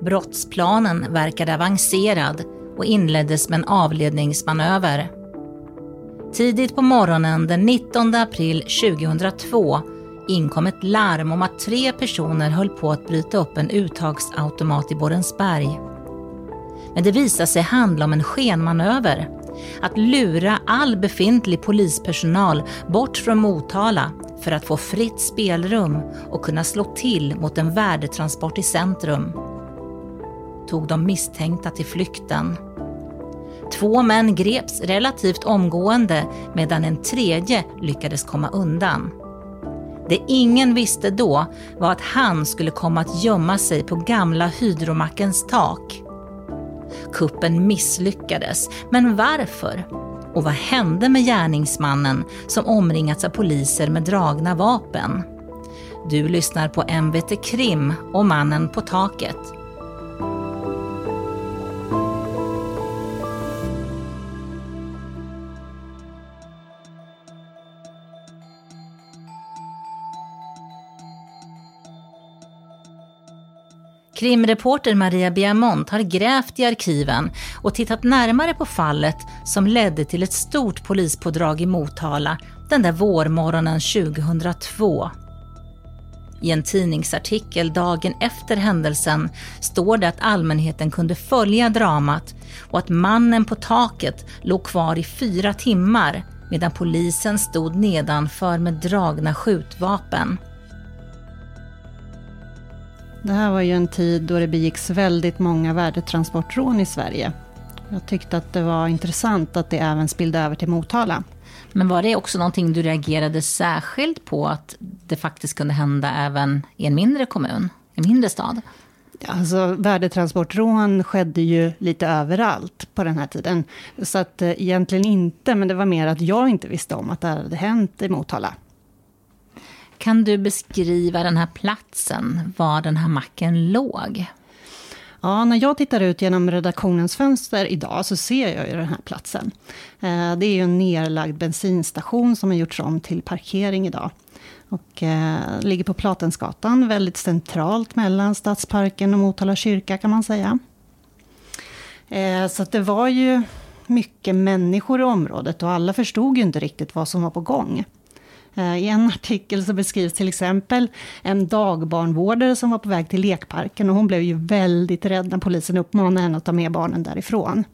Brottsplanen verkade avancerad och inleddes med en avledningsmanöver. Tidigt på morgonen den 19 april 2002 inkom ett larm om att tre personer höll på att bryta upp en uttagsautomat i Borensberg. Men det visade sig handla om en skenmanöver. Att lura all befintlig polispersonal bort från Motala för att få fritt spelrum och kunna slå till mot en värdetransport i centrum. Tog de misstänkta till flykten. Två män greps relativt omgående medan en tredje lyckades komma undan. Det ingen visste då var att han skulle komma att gömma sig på gamla hydromackens tak. Kuppen misslyckades, men varför? Och vad hände med gärningsmannen som omringats av poliser med dragna vapen? Du lyssnar på MVT Krim och Mannen på taket. Krimreporter Maria Biamont har grävt i arkiven och tittat närmare på fallet som ledde till ett stort polispådrag i Motala den där vårmorgonen 2002. I en tidningsartikel dagen efter händelsen står det att allmänheten kunde följa dramat och att mannen på taket låg kvar i fyra timmar medan polisen stod nedanför med dragna skjutvapen. Det här var ju en tid då det begicks väldigt många värdetransportrån i Sverige. Jag tyckte att det var intressant att det även spillde över till Motala. Men var det också någonting du reagerade särskilt på att det faktiskt kunde hända även i en mindre kommun, en mindre stad? Alltså, värdetransportrån skedde ju lite överallt på den här tiden. Så att eh, egentligen inte, men det var mer att jag inte visste om att det hade hänt i Motala. Kan du beskriva den här platsen, var den här macken låg? Ja, när jag tittar ut genom redaktionens fönster idag så ser jag ju den här platsen. Eh, det är ju en nerlagd bensinstation som har gjorts om till parkering idag. Och eh, ligger på Platensgatan, väldigt centralt mellan Stadsparken och Motala kyrka kan man säga. Eh, så det var ju mycket människor i området och alla förstod ju inte riktigt vad som var på gång. Eh, I en artikel så beskrivs till exempel en dagbarnvårdare som var på väg till lekparken och hon blev ju väldigt rädd när polisen uppmanade henne att ta med barnen därifrån.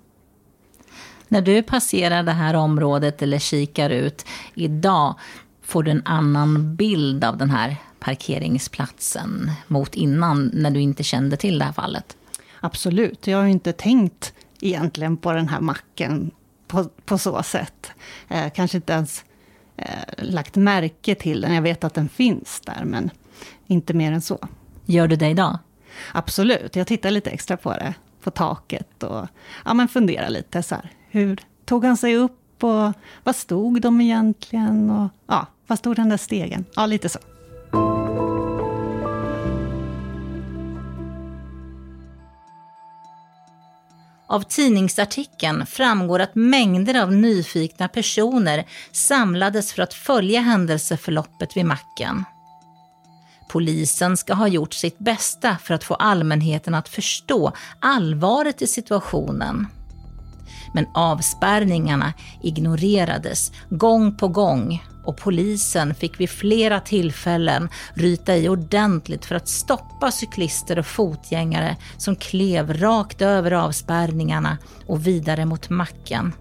När du passerar det här området eller kikar ut idag, får du en annan bild av den här parkeringsplatsen mot innan, när du inte kände till det här fallet? Absolut, jag har inte tänkt egentligen på den här macken på, på så sätt. Eh, kanske inte ens eh, lagt märke till den. Jag vet att den finns där, men inte mer än så. Gör du det idag? Absolut, jag tittar lite extra på det, på taket och ja, men funderar lite så här. Hur tog han sig upp och vad stod de egentligen? Och, ja, vad stod den där stegen? Ja, lite så. Av tidningsartikeln framgår att mängder av nyfikna personer samlades för att följa händelseförloppet vid macken. Polisen ska ha gjort sitt bästa för att få allmänheten att förstå allvaret i situationen. Men avspärrningarna ignorerades gång på gång och polisen fick vid flera tillfällen ryta i ordentligt för att stoppa cyklister och fotgängare som klev rakt över avspärrningarna och vidare mot macken.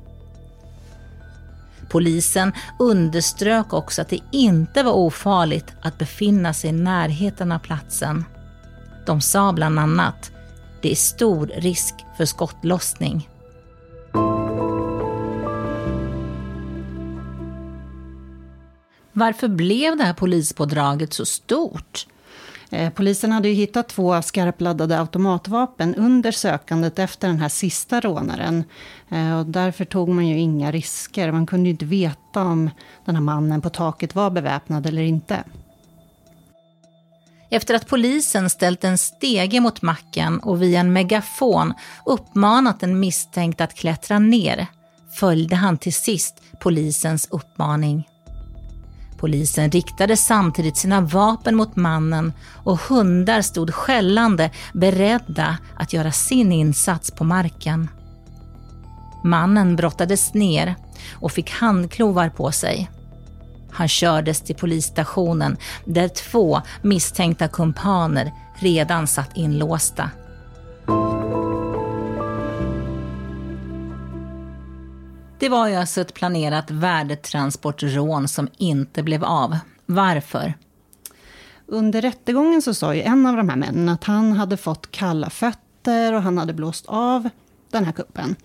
Polisen underströk också att det inte var ofarligt att befinna sig i närheten av platsen. De sa bland annat, det är stor risk för skottlossning. Varför blev det här polispådraget så stort? Eh, polisen hade ju hittat två skarpladdade automatvapen under sökandet efter den här sista rånaren. Eh, och därför tog man ju inga risker. Man kunde ju inte veta om den här mannen på taket var beväpnad eller inte. Efter att polisen ställt en stege mot macken och via en megafon uppmanat den misstänkte att klättra ner följde han till sist polisens uppmaning. Polisen riktade samtidigt sina vapen mot mannen och hundar stod skällande beredda att göra sin insats på marken. Mannen brottades ner och fick handklovar på sig. Han kördes till polisstationen där två misstänkta kumpaner redan satt inlåsta. Det var ju alltså ett planerat värdetransportrån som inte blev av. Varför? Under rättegången så sa ju en av de här männen att han hade fått kalla fötter och han hade blåst av den här kuppen.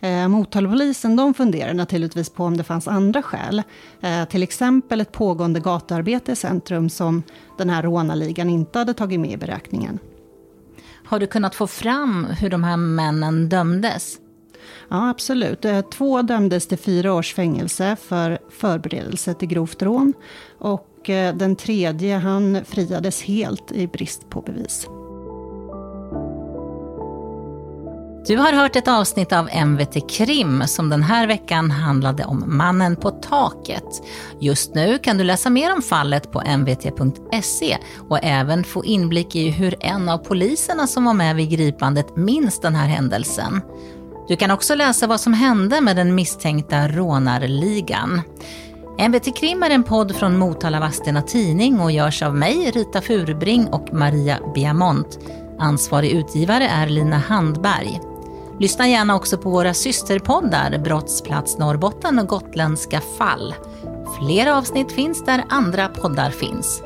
Eh, Motalapolisen de funderar naturligtvis på om det fanns andra skäl. Eh, till exempel ett pågående gatuarbete i centrum som den här rånarligan inte hade tagit med i beräkningen. Har du kunnat få fram hur de här männen dömdes? Ja, absolut. Eh, två dömdes till fyra års fängelse för förberedelse till grovt rån. Och eh, den tredje, han friades helt i brist på bevis. Du har hört ett avsnitt av MVT Krim som den här veckan handlade om mannen på taket. Just nu kan du läsa mer om fallet på mvt.se och även få inblick i hur en av poliserna som var med vid gripandet minns den här händelsen. Du kan också läsa vad som hände med den misstänkta rånarligan. MVT Krim är en podd från Motala Vadstena Tidning och görs av mig, Rita Furbring och Maria Biamont. Ansvarig utgivare är Lina Handberg. Lyssna gärna också på våra systerpoddar Brottsplats Norrbotten och Gotländska fall. Flera avsnitt finns där andra poddar finns.